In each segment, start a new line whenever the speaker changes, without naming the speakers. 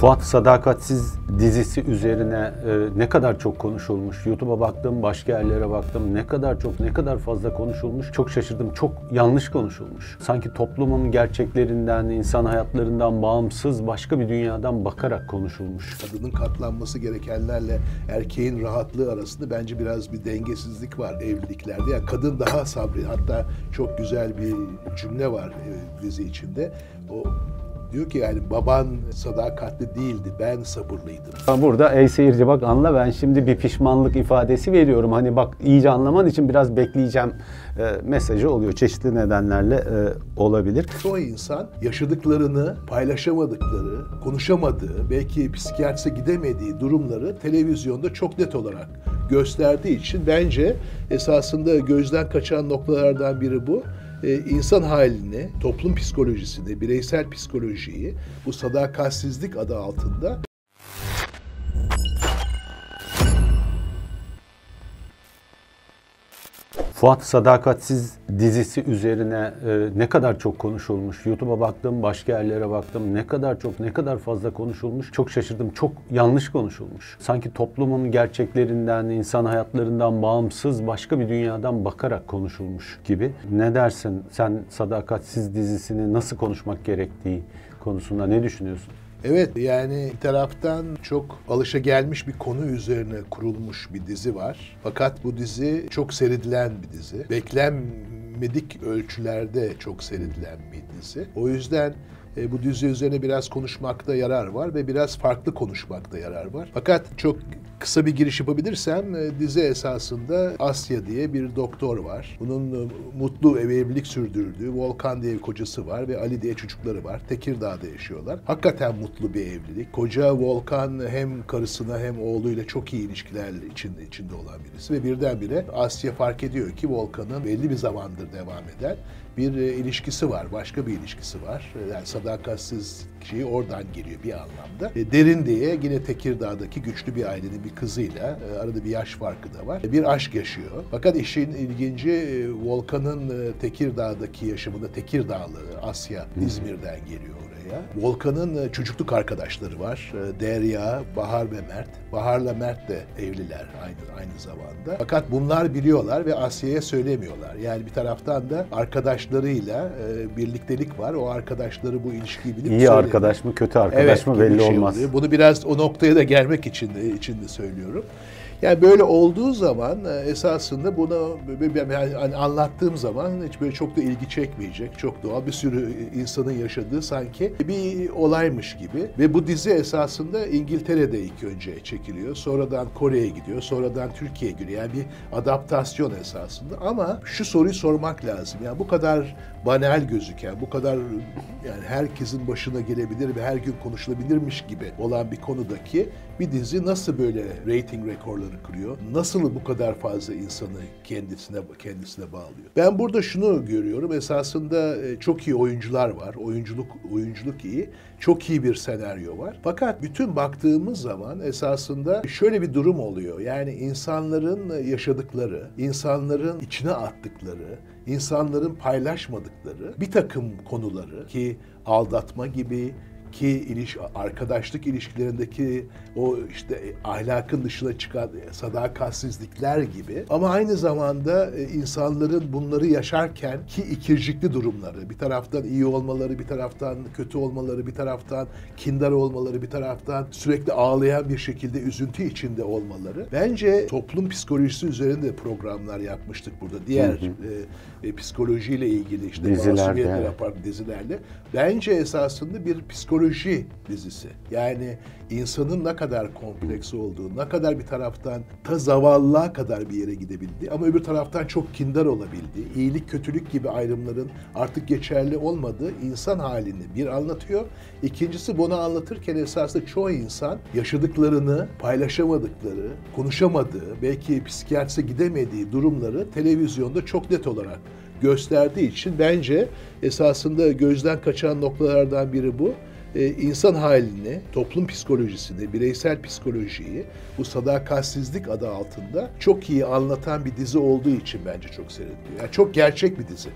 Fuat Sadakatsiz dizisi üzerine e, ne kadar çok konuşulmuş. YouTube'a baktım, başka yerlere baktım. Ne kadar çok, ne kadar fazla konuşulmuş. Çok şaşırdım. Çok yanlış konuşulmuş. Sanki toplumun gerçeklerinden, insan hayatlarından bağımsız başka bir dünyadan bakarak konuşulmuş.
Kadının katlanması gerekenlerle erkeğin rahatlığı arasında bence biraz bir dengesizlik var evliliklerde. Yani kadın daha sabri. Hatta çok güzel bir cümle var e, dizi içinde. O Diyor ki yani baban sadakatli değildi, ben sabırlıydım.
Burada ey seyirci bak anla ben şimdi bir pişmanlık ifadesi veriyorum. Hani bak iyice anlaman için biraz bekleyeceğim e, mesajı oluyor. Çeşitli nedenlerle e, olabilir.
Çoğu insan yaşadıklarını, paylaşamadıkları, konuşamadığı, belki psikiyatrise gidemediği durumları televizyonda çok net olarak gösterdiği için bence esasında gözden kaçan noktalardan biri bu insan halini, toplum psikolojisini, bireysel psikolojiyi bu sadakatsizlik adı altında
Fuat Sadakatsiz dizisi üzerine e, ne kadar çok konuşulmuş. YouTube'a baktım, başka yerlere baktım. Ne kadar çok, ne kadar fazla konuşulmuş. Çok şaşırdım. Çok yanlış konuşulmuş. Sanki toplumun gerçeklerinden, insan hayatlarından bağımsız başka bir dünyadan bakarak konuşulmuş gibi. Ne dersin? Sen Sadakatsiz dizisini nasıl konuşmak gerektiği konusunda ne düşünüyorsun?
Evet yani bir taraftan çok alışa gelmiş bir konu üzerine kurulmuş bir dizi var. Fakat bu dizi çok seyredilen bir dizi. Beklenmedik ölçülerde çok seyredilen bir dizi. O yüzden e, bu dizi üzerine biraz konuşmakta yarar var ve biraz farklı konuşmakta yarar var. Fakat çok kısa bir giriş yapabilirsem e, dizi esasında Asya diye bir doktor var. Bunun e, mutlu evlilik sürdürdüğü Volkan diye bir kocası var ve Ali diye çocukları var. Tekirdağ'da yaşıyorlar. Hakikaten mutlu bir evlilik. Koca Volkan hem karısına hem oğluyla çok iyi ilişkiler içinde içinde olan birisi ve birdenbire Asya fark ediyor ki Volkan'ın belli bir zamandır devam eden bir e, ilişkisi var, başka bir ilişkisi var. Yani sadakatsiz şeyi oradan geliyor bir anlamda. E, Derin diye yine Tekirdağ'daki güçlü bir ailenin bir kızıyla, e, arada bir yaş farkı da var. Bir aşk yaşıyor. Fakat işin ilginci Volkan'ın Tekirdağ'daki yaşamında Tekirdağlı Asya İzmir'den geliyor oraya. Volkan'ın çocukluk arkadaşları var. Derya, Bahar ve Mert. Bahar'la Mert de evliler aynı aynı zamanda. Fakat bunlar biliyorlar ve Asya'ya söylemiyorlar. Yani bir taraftan da arkadaşlarıyla e, birliktelik var. O arkadaşları bu ilişkiyi bilip
İyi arkadaş mı kötü arkadaş evet, mı belli şey olmaz. Oluyor.
Bunu biraz o noktaya da gelmek için için de söylüyorum. Yani böyle olduğu zaman e, esasında bunu yani anlattığım zaman hiç böyle çok da ilgi çekmeyecek. Çok doğal bir sürü insanın yaşadığı sanki bir olaymış gibi. Ve bu dizi esasında İngiltere'de ilk önce çekiliyor. Sonradan Kore'ye gidiyor. Sonradan Türkiye'ye giriyor. Yani bir adaptasyon esasında. Ama şu soruyu sormak lazım. Yani bu kadar banal gözüken, bu kadar yani herkesin başına gelebilir ve her gün konuşulabilirmiş gibi olan bir konudaki bir dizi nasıl böyle rating rekorları kırıyor? Nasıl bu kadar fazla insanı kendisine kendisine bağlıyor? Ben burada şunu görüyorum. Esasında e, çok iyi oyuncular var. Oyunculuk oyunculuk iyi. Çok iyi bir senaryo var. Fakat bütün baktığımız zaman esasında şöyle bir durum oluyor. Yani insanların yaşadıkları, insanların içine attıkları, insanların paylaşmadıkları bir takım konuları ki aldatma gibi, ki iliş, arkadaşlık ilişkilerindeki o işte ahlakın dışına çıkan sadakatsizlikler gibi. Ama aynı zamanda e, insanların bunları yaşarken ki ikircikli durumları bir taraftan iyi olmaları bir taraftan kötü olmaları bir taraftan kindar olmaları bir taraftan sürekli ağlayan bir şekilde üzüntü içinde olmaları. Bence toplum psikolojisi üzerinde programlar yapmıştık burada. Diğer hı hı. E, e, psikolojiyle ilgili işte
dizilerde,
yapan dizilerle. Bence esasında bir psikoloji psikoloji dizisi. Yani insanın ne kadar kompleks olduğu, ne kadar bir taraftan ta zavallığa kadar bir yere gidebildiği ama öbür taraftan çok kindar olabildiği, iyilik kötülük gibi ayrımların artık geçerli olmadığı insan halini bir anlatıyor. İkincisi bunu anlatırken esasında çoğu insan yaşadıklarını, paylaşamadıkları, konuşamadığı, belki psikiyatrise gidemediği durumları televizyonda çok net olarak gösterdiği için bence esasında gözden kaçan noktalardan biri bu e, insan halini, toplum psikolojisini, bireysel psikolojiyi bu sadakatsizlik adı altında çok iyi anlatan bir dizi olduğu için bence çok seyrediliyor. Yani çok gerçek bir dizi.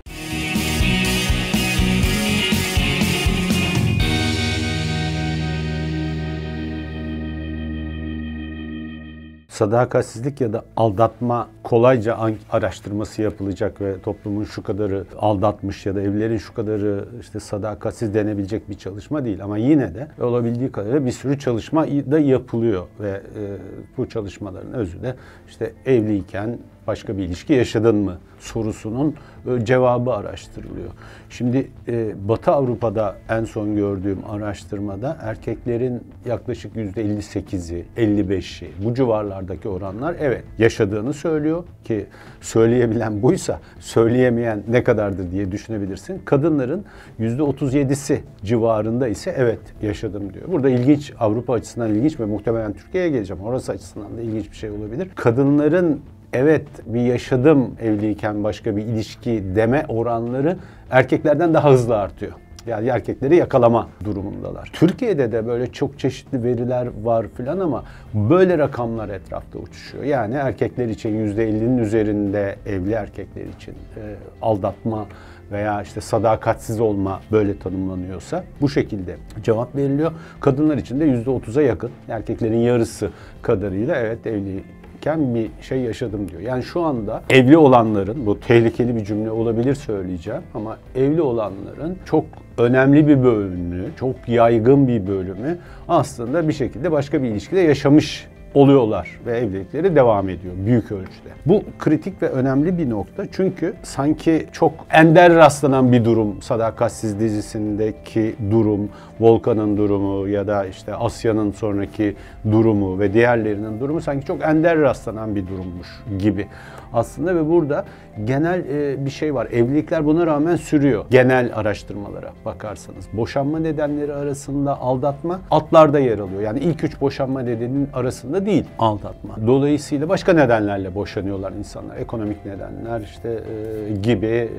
Sadakatsizlik ya da aldatma kolayca araştırması yapılacak ve toplumun şu kadarı aldatmış ya da evlerin şu kadarı işte sadakatsiz denebilecek bir çalışma değil. Ama yine de olabildiği kadarıyla bir sürü çalışma da yapılıyor ve e, bu çalışmaların özü de işte evliyken başka bir ilişki yaşadın mı sorusunun e, cevabı araştırılıyor. Şimdi e, Batı Avrupa'da en son gördüğüm araştırmada erkeklerin yaklaşık %58'i, 55'i bu civarlardaki oranlar evet yaşadığını söylüyor ki söyleyebilen buysa söyleyemeyen ne kadardır diye düşünebilirsin. Kadınların %37'si civarında ise evet yaşadım diyor. Burada ilginç Avrupa açısından ilginç ve muhtemelen Türkiye'ye geleceğim. Orası açısından da ilginç bir şey olabilir. Kadınların evet bir yaşadım evliyken başka bir ilişki deme oranları erkeklerden daha hızlı artıyor. Yani erkekleri yakalama durumundalar. Türkiye'de de böyle çok çeşitli veriler var filan ama böyle rakamlar etrafta uçuşuyor. Yani erkekler için %50'nin üzerinde evli erkekler için e, aldatma veya işte sadakatsiz olma böyle tanımlanıyorsa bu şekilde cevap veriliyor. Kadınlar için de %30'a yakın erkeklerin yarısı kadarıyla evet evli çocukken bir şey yaşadım diyor. Yani şu anda evli olanların, bu tehlikeli bir cümle olabilir söyleyeceğim ama evli olanların çok önemli bir bölümü, çok yaygın bir bölümü aslında bir şekilde başka bir ilişkide yaşamış oluyorlar ve evlilikleri devam ediyor büyük ölçüde. Bu kritik ve önemli bir nokta çünkü sanki çok ender rastlanan bir durum Sadakatsiz dizisindeki durum, Volkan'ın durumu ya da işte Asya'nın sonraki durumu ve diğerlerinin durumu sanki çok ender rastlanan bir durummuş gibi aslında ve burada genel e, bir şey var. Evlilikler buna rağmen sürüyor. Genel araştırmalara bakarsanız. Boşanma nedenleri arasında aldatma altlarda yer alıyor. Yani ilk üç boşanma nedeninin arasında değil aldatma. Dolayısıyla başka nedenlerle boşanıyorlar insanlar. Ekonomik nedenler işte e, gibi e,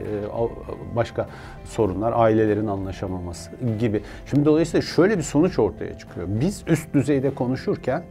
başka sorunlar, ailelerin anlaşamaması gibi. Şimdi dolayısıyla şöyle bir sonuç ortaya çıkıyor. Biz üst düzeyde konuşurken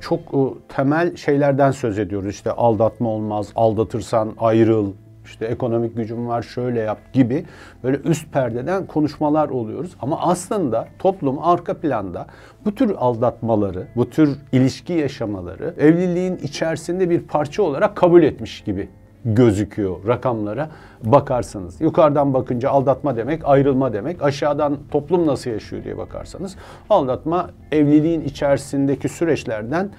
çok e, temel şeylerden söz ediyoruz. İşte aldatma olmaz, aldatırsan ayrıl, işte ekonomik gücüm var şöyle yap gibi böyle üst perdeden konuşmalar oluyoruz. Ama aslında toplum arka planda bu tür aldatmaları, bu tür ilişki yaşamaları evliliğin içerisinde bir parça olarak kabul etmiş gibi gözüküyor rakamlara bakarsanız. Yukarıdan bakınca aldatma demek, ayrılma demek. Aşağıdan toplum nasıl yaşıyor diye bakarsanız aldatma evliliğin içerisindeki süreçlerden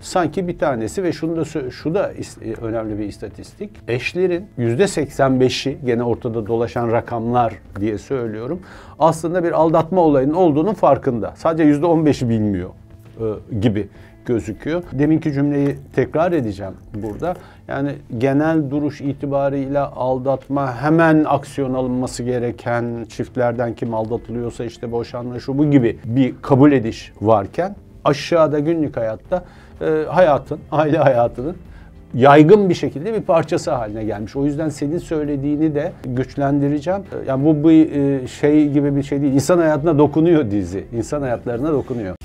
sanki bir tanesi ve şunu da şu da e, önemli bir istatistik. Eşlerin %85'i gene ortada dolaşan rakamlar diye söylüyorum. Aslında bir aldatma olayının olduğunun farkında. Sadece %15'i bilmiyor e, gibi gözüküyor. Deminki cümleyi tekrar edeceğim burada. Yani genel duruş itibarıyla aldatma hemen aksiyon alınması gereken çiftlerden kim aldatılıyorsa işte boşanma şu bu gibi bir kabul ediş varken aşağıda günlük hayatta e, hayatın, aile hayatının yaygın bir şekilde bir parçası haline gelmiş. O yüzden senin söylediğini de güçlendireceğim. Yani bu bir e, şey gibi bir şey değil. İnsan hayatına dokunuyor dizi. İnsan hayatlarına dokunuyor.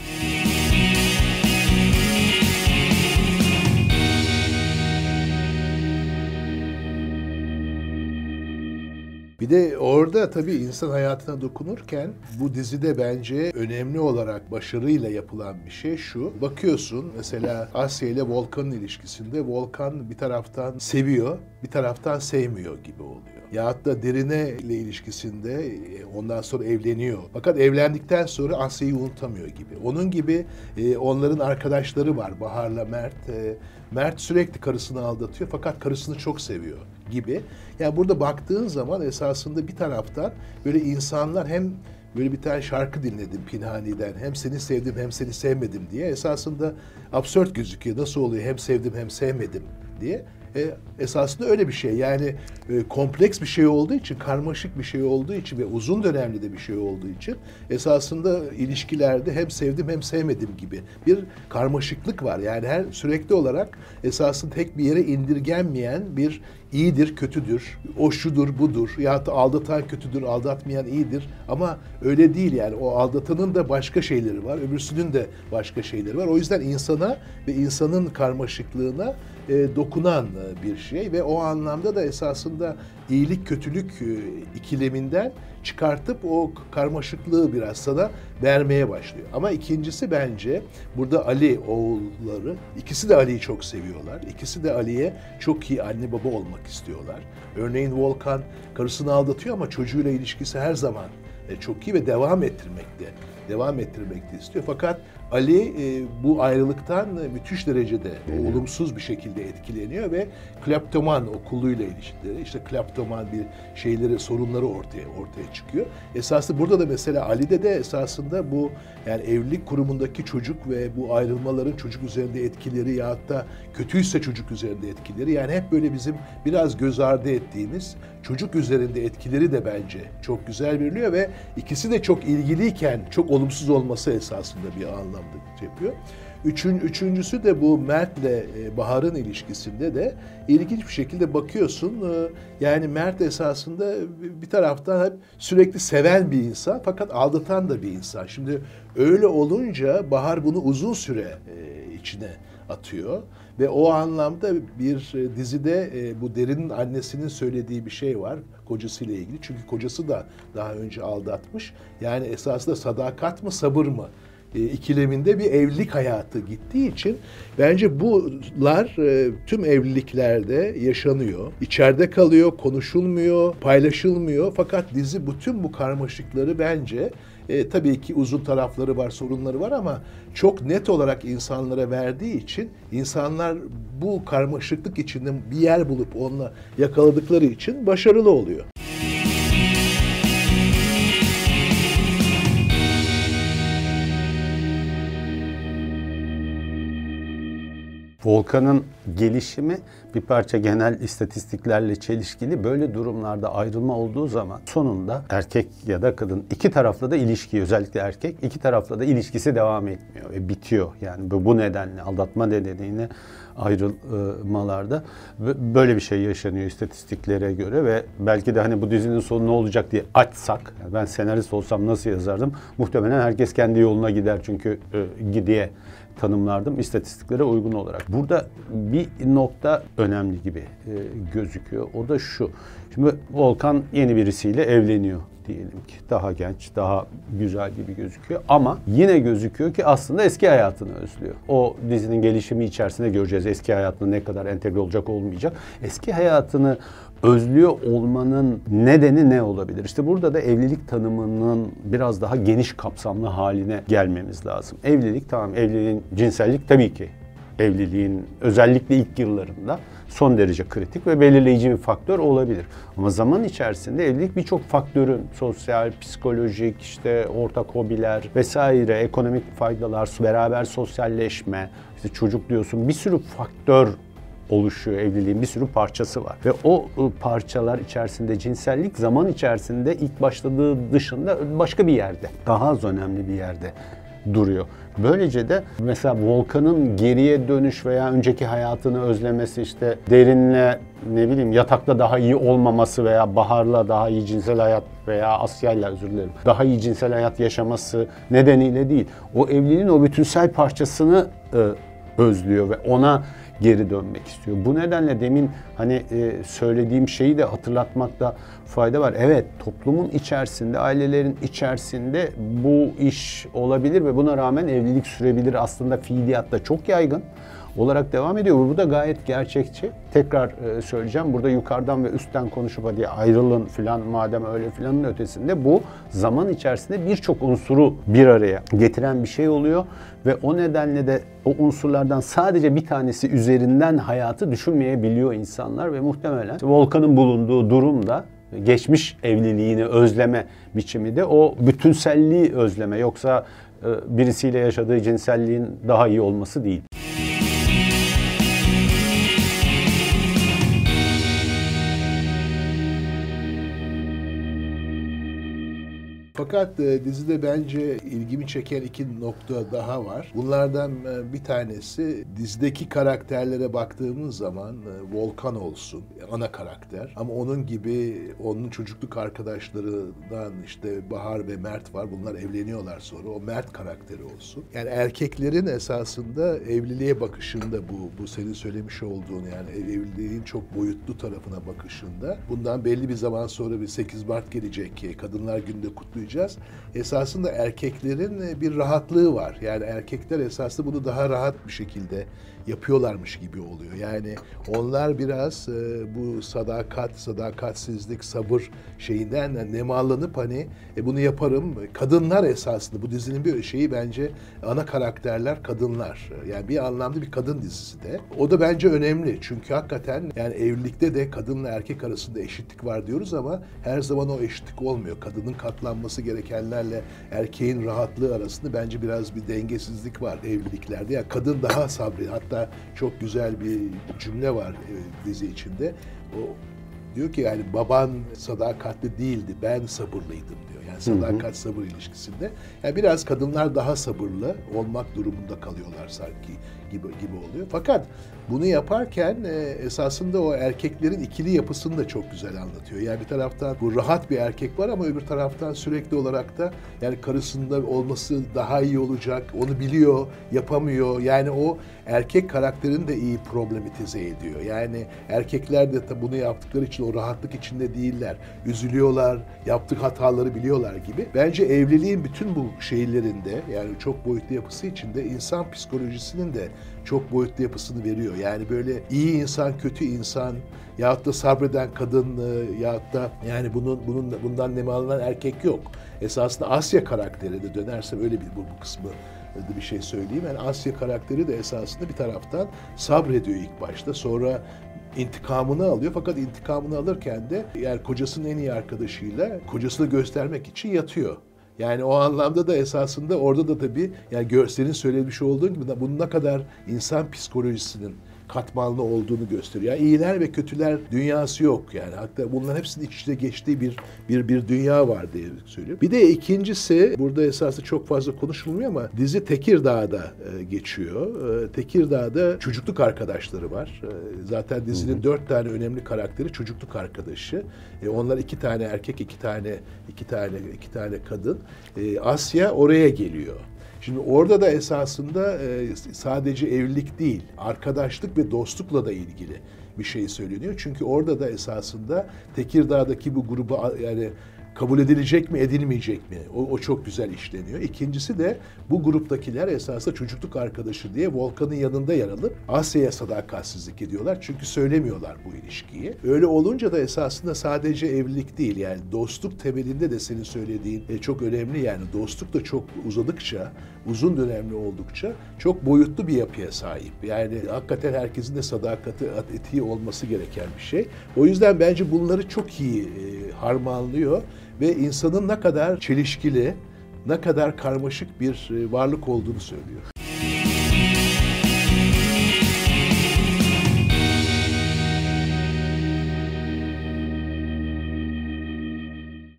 De orada tabii insan hayatına dokunurken bu dizide bence önemli olarak başarıyla yapılan bir şey şu. Bakıyorsun mesela Asya ile Volkan'ın ilişkisinde Volkan bir taraftan seviyor, bir taraftan sevmiyor gibi oluyor. Ya da Derine ile ilişkisinde e, ondan sonra evleniyor. Fakat evlendikten sonra Asya'yı unutamıyor gibi. Onun gibi e, onların arkadaşları var Bahar'la Mert. E, Mert sürekli karısını aldatıyor fakat karısını çok seviyor gibi. Yani burada baktığın zaman esasında bir taraftan böyle insanlar hem böyle bir tane şarkı dinledim Pinhani'den. Hem seni sevdim hem seni sevmedim diye. Esasında absürt gözüküyor. Nasıl oluyor hem sevdim hem sevmedim diye. E, esasında öyle bir şey. Yani e, kompleks bir şey olduğu için, karmaşık bir şey olduğu için ve uzun dönemli de bir şey olduğu için esasında ilişkilerde hem sevdim hem sevmedim gibi bir karmaşıklık var. Yani her sürekli olarak esasında tek bir yere indirgenmeyen bir iyidir, kötüdür, o şudur, budur, ya da aldatan kötüdür, aldatmayan iyidir. Ama öyle değil yani. O aldatanın da başka şeyleri var, öbürsünün de başka şeyleri var. O yüzden insana ve insanın karmaşıklığına e, dokunan e, bir şey ve o anlamda da esasında iyilik kötülük e, ikileminden çıkartıp o karmaşıklığı biraz sana vermeye başlıyor. Ama ikincisi bence burada Ali oğulları ikisi de Ali'yi çok seviyorlar. İkisi de Ali'ye çok iyi anne baba olmak istiyorlar. Örneğin Volkan karısını aldatıyor ama çocuğuyla ilişkisi her zaman e, çok iyi ve devam ettirmekte devam ettirmekte istiyor. Fakat Ali e, bu ayrılıktan müthiş derecede evet. olumsuz bir şekilde etkileniyor ve kleptoman okuluyla ilişkileri, işte kleptoman bir şeyleri, sorunları ortaya ortaya çıkıyor. Esasında burada da mesela Ali'de de esasında bu yani evlilik kurumundaki çocuk ve bu ayrılmaların çocuk üzerinde etkileri ya da kötüyse çocuk üzerinde etkileri yani hep böyle bizim biraz göz ardı ettiğimiz çocuk üzerinde etkileri de bence çok güzel veriliyor ve ikisi de çok ilgiliyken çok olumsuz olması esasında bir anlamda yapıyor. Üçün, üçüncüsü de bu Mert'le e, Bahar'ın ilişkisinde de ilginç bir şekilde bakıyorsun. E, yani Mert esasında bir taraftan hep sürekli seven bir insan fakat aldatan da bir insan. Şimdi öyle olunca Bahar bunu uzun süre e, içine atıyor. Ve o anlamda bir dizide bu Derin'in annesinin söylediği bir şey var kocasıyla ilgili. Çünkü kocası da daha önce aldatmış. Yani esasında sadakat mı sabır mı? E, ikileminde bir evlilik hayatı gittiği için bence bular e, tüm evliliklerde yaşanıyor. İçeride kalıyor, konuşulmuyor, paylaşılmıyor. Fakat dizi bütün bu karmaşıkları bence e, tabii ki uzun tarafları var, sorunları var ama çok net olarak insanlara verdiği için insanlar bu karmaşıklık içinde bir yer bulup onunla yakaladıkları için başarılı oluyor.
Volkan'ın gelişimi bir parça genel istatistiklerle çelişkili. Böyle durumlarda ayrılma olduğu zaman sonunda erkek ya da kadın iki tarafla da ilişki özellikle erkek iki tarafla da ilişkisi devam etmiyor ve bitiyor. Yani bu nedenle aldatma nedeniyle ayrılmalarda böyle bir şey yaşanıyor istatistiklere göre ve belki de hani bu dizinin sonu ne olacak diye açsak yani ben senarist olsam nasıl yazardım muhtemelen herkes kendi yoluna gider çünkü e, gidiye tanımlardım istatistiklere uygun olarak. Burada bir nokta önemli gibi e, gözüküyor. O da şu. Şimdi Volkan yeni birisiyle evleniyor diyelim ki. Daha genç, daha güzel gibi gözüküyor. Ama yine gözüküyor ki aslında eski hayatını özlüyor. O dizinin gelişimi içerisinde göreceğiz eski hayatına ne kadar entegre olacak olmayacak. Eski hayatını özlüyor olmanın nedeni ne olabilir? İşte burada da evlilik tanımının biraz daha geniş kapsamlı haline gelmemiz lazım. Evlilik tamam evliliğin cinsellik tabii ki evliliğin özellikle ilk yıllarında son derece kritik ve belirleyici bir faktör olabilir. Ama zaman içerisinde evlilik birçok faktörün sosyal, psikolojik, işte ortak hobiler vesaire, ekonomik faydalar, beraber sosyalleşme, işte çocuk diyorsun bir sürü faktör oluşuyor evliliğin bir sürü parçası var. Ve o ıı, parçalar içerisinde cinsellik zaman içerisinde ilk başladığı dışında başka bir yerde, daha az önemli bir yerde duruyor. Böylece de mesela Volkan'ın geriye dönüş veya önceki hayatını özlemesi işte derinle ne bileyim yatakta daha iyi olmaması veya Bahar'la daha iyi cinsel hayat veya Asya'yla özür dilerim daha iyi cinsel hayat yaşaması nedeniyle değil. O evliliğin o bütünsel parçasını e, özlüyor ve ona geri dönmek istiyor. Bu nedenle demin hani e, söylediğim şeyi de hatırlatmakta fayda var. Evet toplumun içerisinde, ailelerin içerisinde bu iş olabilir ve buna rağmen evlilik sürebilir. Aslında fiiliyatta çok yaygın olarak devam ediyor. Bu da gayet gerçekçi. Tekrar e, söyleyeceğim. Burada yukarıdan ve üstten konuşup hadi ayrılın filan madem öyle filanın ötesinde bu zaman içerisinde birçok unsuru bir araya getiren bir şey oluyor ve o nedenle de o unsurlardan sadece bir tanesi üzerinden hayatı düşünmeyebiliyor insanlar ve muhtemelen Volkan'ın bulunduğu durumda geçmiş evliliğini özleme biçimi de o bütünselliği özleme yoksa e, birisiyle yaşadığı cinselliğin daha iyi olması değil.
Fakat e, dizide bence ilgimi çeken iki nokta daha var. Bunlardan e, bir tanesi dizideki karakterlere baktığımız zaman e, Volkan olsun ana karakter ama onun gibi onun çocukluk arkadaşlarından işte Bahar ve Mert var. Bunlar evleniyorlar sonra. O Mert karakteri olsun. Yani erkeklerin esasında evliliğe bakışında bu bu senin söylemiş olduğun yani evliliğin çok boyutlu tarafına bakışında bundan belli bir zaman sonra bir 8 Mart gelecek ki Kadınlar Günü'nde kutlayacağız. Esasında erkeklerin bir rahatlığı var. Yani erkekler esasında bunu daha rahat bir şekilde yapıyorlarmış gibi oluyor. Yani onlar biraz e, bu sadakat, sadakatsizlik, sabır şeyinden nemalanıp hani e, bunu yaparım. Kadınlar esasında bu dizinin bir şeyi bence ana karakterler kadınlar. Yani bir anlamda bir kadın dizisi de. O da bence önemli. Çünkü hakikaten yani evlilikte de kadınla erkek arasında eşitlik var diyoruz ama her zaman o eşitlik olmuyor. Kadının katlanması gerekenlerle erkeğin rahatlığı arasında bence biraz bir dengesizlik var evliliklerde. Yani kadın daha sabri. Hatta çok güzel bir cümle var e, dizi içinde. O diyor ki yani baban sadakatli değildi, ben sabırlıydım diyor. Yani sadakat sabır ilişkisinde. Yani biraz kadınlar daha sabırlı olmak durumunda kalıyorlar sanki gibi gibi oluyor. Fakat bunu yaparken e, esasında o erkeklerin ikili yapısını da çok güzel anlatıyor. Yani bir taraftan bu rahat bir erkek var ama öbür taraftan sürekli olarak da yani karısında olması daha iyi olacak. Onu biliyor, yapamıyor. Yani o erkek karakterini de iyi problematize ediyor. Yani erkekler de bunu yaptıkları için o rahatlık içinde değiller. Üzülüyorlar, yaptık hataları biliyorlar gibi. Bence evliliğin bütün bu şeylerinde yani çok boyutlu yapısı içinde insan psikolojisinin de çok boyutlu yapısını veriyor. Yani böyle iyi insan, kötü insan yahut da sabreden kadın e, yahut da yani bunun bunun bundan nemalanan erkek yok. Esasında Asya karakteri de dönersem öyle bir bu, bu kısmı bir şey söyleyeyim. Yani Asya karakteri de esasında bir taraftan sabrediyor ilk başta. Sonra intikamını alıyor fakat intikamını alırken de yani kocasının en iyi arkadaşıyla kocasını göstermek için yatıyor. Yani o anlamda da esasında orada da tabii yani görselin söylemiş olduğu gibi bunun ne kadar insan psikolojisinin katmanlı olduğunu gösteriyor. Yani iyiler ve kötüler dünyası yok yani. Hatta bunların hepsinin iç içe geçtiği bir bir bir dünya var diye söylüyor. Bir de ikincisi burada esasında çok fazla konuşulmuyor ama dizi Tekirdağ'da e, geçiyor. E, Tekirdağ'da çocukluk arkadaşları var. E, zaten dizinin hı hı. dört tane önemli karakteri çocukluk arkadaşı. E, onlar iki tane erkek, iki tane iki tane iki tane kadın. E, Asya oraya geliyor. Şimdi orada da esasında e, sadece evlilik değil, arkadaşlık ve dostlukla da ilgili bir şey söyleniyor. Çünkü orada da esasında Tekirdağ'daki bu grubu yani kabul edilecek mi edilmeyecek mi? O, o çok güzel işleniyor. İkincisi de bu gruptakiler esasında çocukluk arkadaşı diye Volkan'ın yanında yer alıp Asya'ya sadakatsizlik ediyorlar. Çünkü söylemiyorlar bu ilişkiyi. Öyle olunca da esasında sadece evlilik değil yani dostluk temelinde de senin söylediğin e, çok önemli yani dostluk da çok uzadıkça, uzun dönemli oldukça çok boyutlu bir yapıya sahip. Yani hakikaten herkesin de sadakati, etiği olması gereken bir şey. O yüzden bence bunları çok iyi e, harmanlıyor ve insanın ne kadar çelişkili, ne kadar karmaşık bir e, varlık olduğunu söylüyor.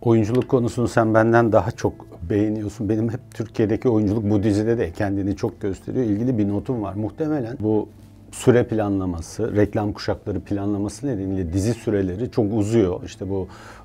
Oyunculuk konusunu sen benden daha çok beğeniyorsun. Benim hep Türkiye'deki oyunculuk bu dizide de kendini çok gösteriyor. İlgili bir notum var. Muhtemelen bu süre planlaması, reklam kuşakları planlaması nedeniyle dizi süreleri çok uzuyor. İşte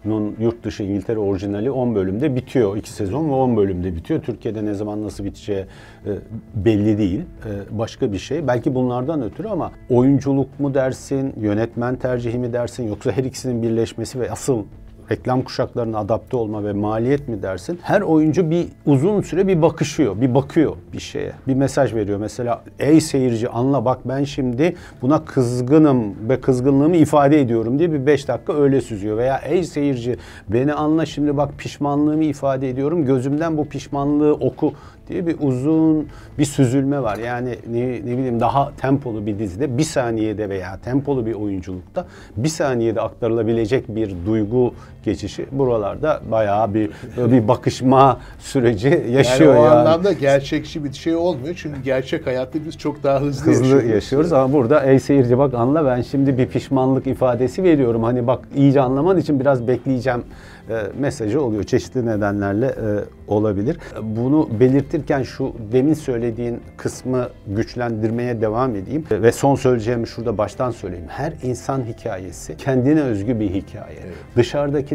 bunun yurt dışı İngiltere orijinali 10 bölümde bitiyor. 2 sezon ve 10 bölümde bitiyor. Türkiye'de ne zaman nasıl biteceği e, belli değil. E, başka bir şey. Belki bunlardan ötürü ama oyunculuk mu dersin, yönetmen tercihi mi dersin yoksa her ikisinin birleşmesi ve asıl reklam kuşaklarına adapte olma ve maliyet mi dersin? Her oyuncu bir uzun süre bir bakışıyor, bir bakıyor bir şeye. Bir mesaj veriyor. Mesela ey seyirci anla bak ben şimdi buna kızgınım ve kızgınlığımı ifade ediyorum diye bir beş dakika öyle süzüyor. Veya ey seyirci beni anla şimdi bak pişmanlığımı ifade ediyorum. Gözümden bu pişmanlığı oku diye bir uzun bir süzülme var. Yani ne, ne bileyim daha tempolu bir dizide bir saniyede veya tempolu bir oyunculukta bir saniyede aktarılabilecek bir duygu geçişi buralarda bayağı bir bir bakışma süreci yaşıyor
yani.
O
yani. anlamda gerçekçi bir şey olmuyor. Çünkü gerçek hayatta biz çok daha hızlı, hızlı yaşıyoruz.
yaşıyoruz. Ama burada ey seyirci bak anla ben şimdi bir pişmanlık ifadesi veriyorum. Hani bak iyice anlaman için biraz bekleyeceğim e, mesajı oluyor. Çeşitli nedenlerle e, olabilir. Bunu belirtirken şu demin söylediğin kısmı güçlendirmeye devam edeyim E, ve son söyleyeceğimi şurada baştan söyleyeyim. Her insan hikayesi kendine özgü bir hikaye.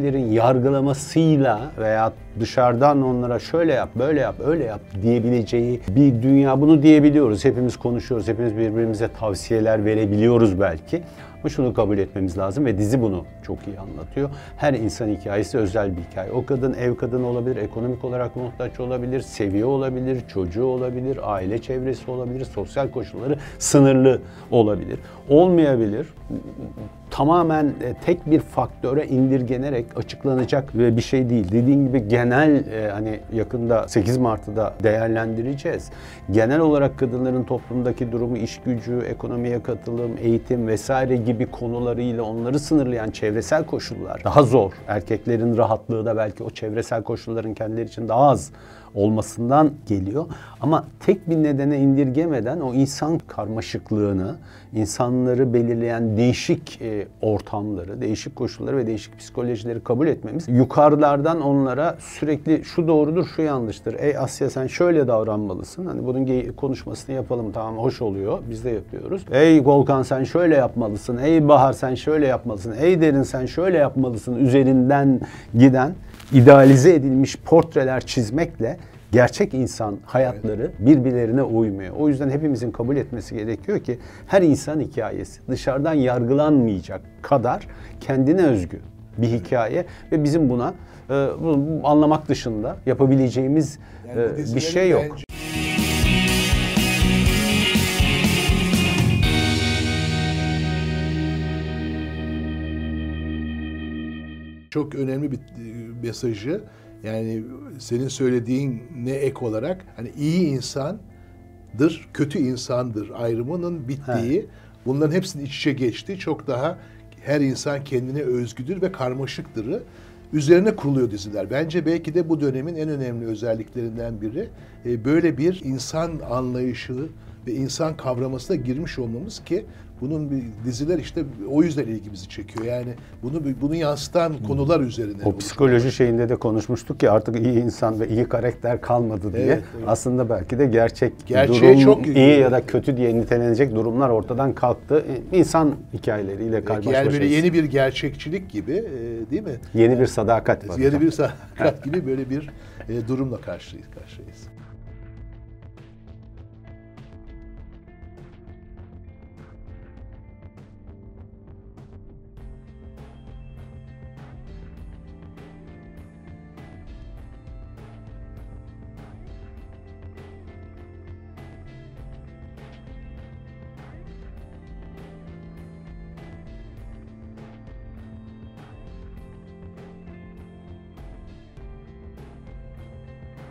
Dışarıdakilerin yargılamasıyla veya dışarıdan onlara şöyle yap, böyle yap, öyle yap diyebileceği bir dünya. Bunu diyebiliyoruz. Hepimiz konuşuyoruz. Hepimiz birbirimize tavsiyeler verebiliyoruz belki. Ama şunu kabul etmemiz lazım ve dizi bunu çok iyi anlatıyor. Her insan hikayesi özel bir hikaye. O kadın ev kadını olabilir, ekonomik olarak muhtaç olabilir, seviye olabilir, çocuğu olabilir, aile çevresi olabilir, sosyal koşulları sınırlı olabilir. Olmayabilir. Tamamen e, tek bir faktöre indirgenerek açıklanacak bir şey değil. Dediğim gibi genel e, hani yakında 8 Mart'ta da değerlendireceğiz. Genel olarak kadınların toplumdaki durumu, iş gücü, ekonomiye katılım, eğitim vesaire gibi konularıyla onları sınırlayan çevresel koşullar daha zor. Erkeklerin rahatlığı da belki o çevresel koşulların kendileri için daha az olmasından geliyor. Ama tek bir nedene indirgemeden o insan karmaşıklığını, insanları belirleyen değişik e, ortamları, değişik koşulları ve değişik psikolojileri kabul etmemiz yukarılardan onlara sürekli şu doğrudur, şu yanlıştır. Ey Asya sen şöyle davranmalısın. Hani bunun konuşmasını yapalım tamam hoş oluyor. Biz de yapıyoruz. Ey Volkan sen şöyle yapmalısın. Ey Bahar sen şöyle yapmalısın. Ey Derin sen şöyle yapmalısın. Üzerinden giden idealize edilmiş portreler çizmekle gerçek insan hayatları birbirlerine uymuyor. O yüzden hepimizin kabul etmesi gerekiyor ki her insan hikayesi dışarıdan yargılanmayacak kadar kendine özgü bir hikaye ve bizim buna e, bunu anlamak dışında yapabileceğimiz
Yani
e, bir şey yok.
bence- Çok önemli bir e, mesajı yani senin söylediğin ne ek olarak hani iyi insandır, kötü insandır ayrımının bittiği, bunların hepsinin iç içe geçtiği çok daha her insan kendine özgüdür ve karmaşıktırı üzerine kuruluyor diziler. Bence belki de bu dönemin en önemli özelliklerinden biri e, böyle bir insan anlayışı ve insan kavramasına girmiş olmamız ki bunun bir diziler işte o yüzden ilgimizi çekiyor. Yani bunu bunu yansıtan konular üzerine.
O psikoloji şeyinde de konuşmuştuk ki artık iyi insan ve iyi karakter kalmadı diye.
Evet, evet.
Aslında belki de gerçek
Gerçeğe
durum
çok-
iyi ya da kötü diye nitelenecek durumlar ortadan kalktı. İnsan hikayeleriyle karmaş
yani böyle yeni bir gerçekçilik gibi e, değil mi?
Yeni bir sadakat var.
Yeni bir sakat gibi böyle bir e, durumla karşıyız karşıyayız.